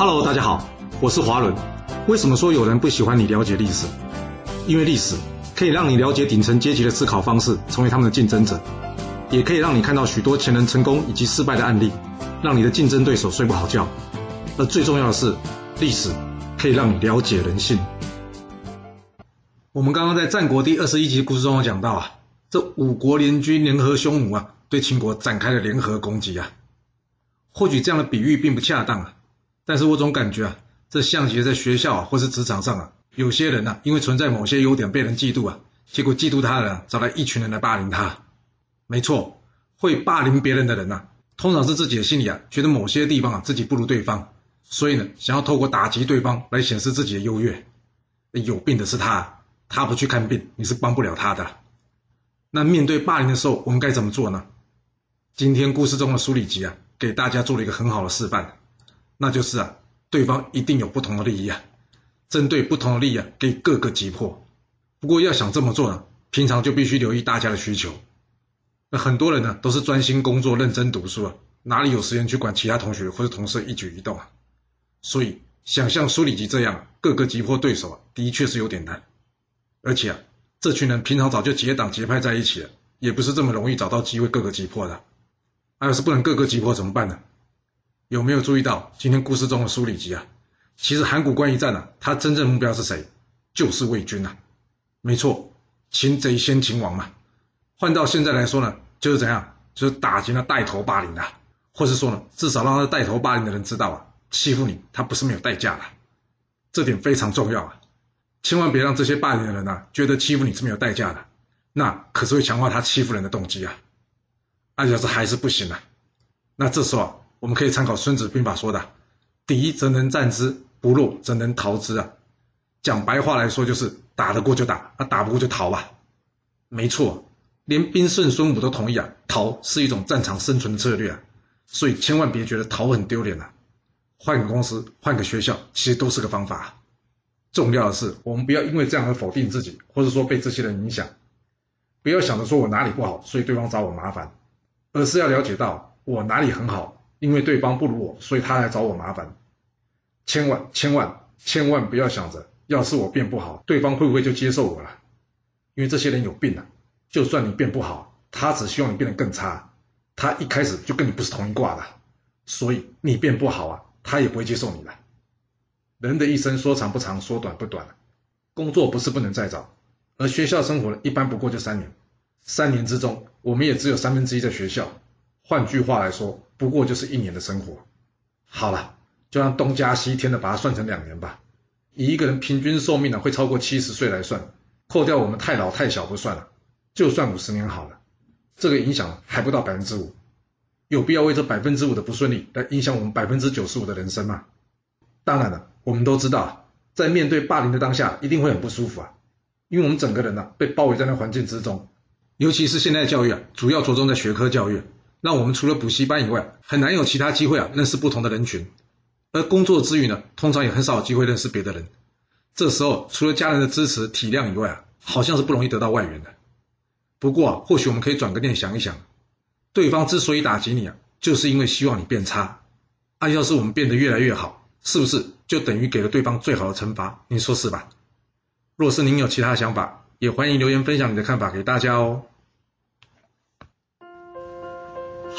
Hello，大家好，我是华伦。为什么说有人不喜欢你了解历史？因为历史可以让你了解顶层阶级的思考方式，成为他们的竞争者，也可以让你看到许多前人成功以及失败的案例，让你的竞争对手睡不好觉。而最重要的是，历史可以让你了解人性。我们刚刚在战国第二十一集故事中有讲到啊，这五国联军联合匈奴啊，对秦国展开了联合攻击啊。或许这样的比喻并不恰当啊，但是我总感觉啊，这象棋在学校啊或是职场上啊，有些人呢，因为存在某些优点被人嫉妒啊，结果嫉妒他的人找来一群人来霸凌他。没错，会霸凌别人的人呐，通常是自己的心里啊，觉得某些地方啊自己不如对方，所以呢，想要透过打击对方来显示自己的优越。有病的是他，他不去看病，你是帮不了他的。那面对霸凌的时候，我们该怎么做呢？今天故事中的苏里吉啊。给大家做了一个很好的示范，那就是啊，对方一定有不同的利益啊，针对不同的利益啊，给各个击破。不过要想这么做呢，平常就必须留意大家的需求。那很多人呢，都是专心工作、认真读书啊，哪里有时间去管其他同学或者同事一举一动啊？所以，想像苏里吉这样各个击破对手啊，的确是有点难。而且啊，这群人平常早就结党结派在一起了，也不是这么容易找到机会各个击破的。要是不能各个击破怎么办呢？有没有注意到今天故事中的苏里吉啊？其实函谷关一战呢，他真正目标是谁？就是魏军呐。没错，擒贼先擒王嘛。换到现在来说呢，就是怎样？就是打击那带头霸凌的，或是说呢，至少让那带头霸凌的人知道啊，欺负你他不是没有代价的。这点非常重要啊！千万别让这些霸凌的人呐，觉得欺负你是没有代价的，那可是会强化他欺负人的动机啊。那要是还是不行啊，那这时候，我们可以参考《孙子兵法》说的“敌则能战之，不弱则能逃之”啊。讲白话来说，就是打得过就打，啊打不过就逃吧。没错，连兵圣孙武都同意啊，逃是一种战场生存的策略啊。所以千万别觉得逃很丢脸啊。换个公司，换个学校，其实都是个方法。重要的是，我们不要因为这样而否定自己，或者说被这些人影响。不要想着说我哪里不好，所以对方找我麻烦。而是要了解到我哪里很好，因为对方不如我，所以他来找我麻烦。千万千万千万不要想着，要是我变不好，对方会不会就接受我了？因为这些人有病啊！就算你变不好，他只希望你变得更差。他一开始就跟你不是同一挂的，所以你变不好啊，他也不会接受你的。人的一生说长不长，说短不短。工作不是不能再找，而学校生活，一般不过就三年。三年之中，我们也只有三分之一在学校。换句话来说，不过就是一年的生活。好了，就让东加西添的把它算成两年吧。以一个人平均寿命呢会超过七十岁来算，扣掉我们太老太小不算了，就算五十年好了。这个影响还不到百分之五，有必要为这百分之五的不顺利来影响我们百分之九十五的人生吗？当然了，我们都知道，在面对霸凌的当下，一定会很不舒服啊，因为我们整个人呢被包围在那环境之中。尤其是现在教育啊，主要着重在学科教育，让我们除了补习班以外，很难有其他机会啊认识不同的人群。而工作之余呢，通常也很少有机会认识别的人。这时候除了家人的支持体谅以外啊，好像是不容易得到外援的。不过啊，或许我们可以转个念想一想，对方之所以打击你啊，就是因为希望你变差。啊，要是我们变得越来越好，是不是就等于给了对方最好的惩罚？您说是吧？若是您有其他想法，也欢迎留言分享你的看法给大家哦。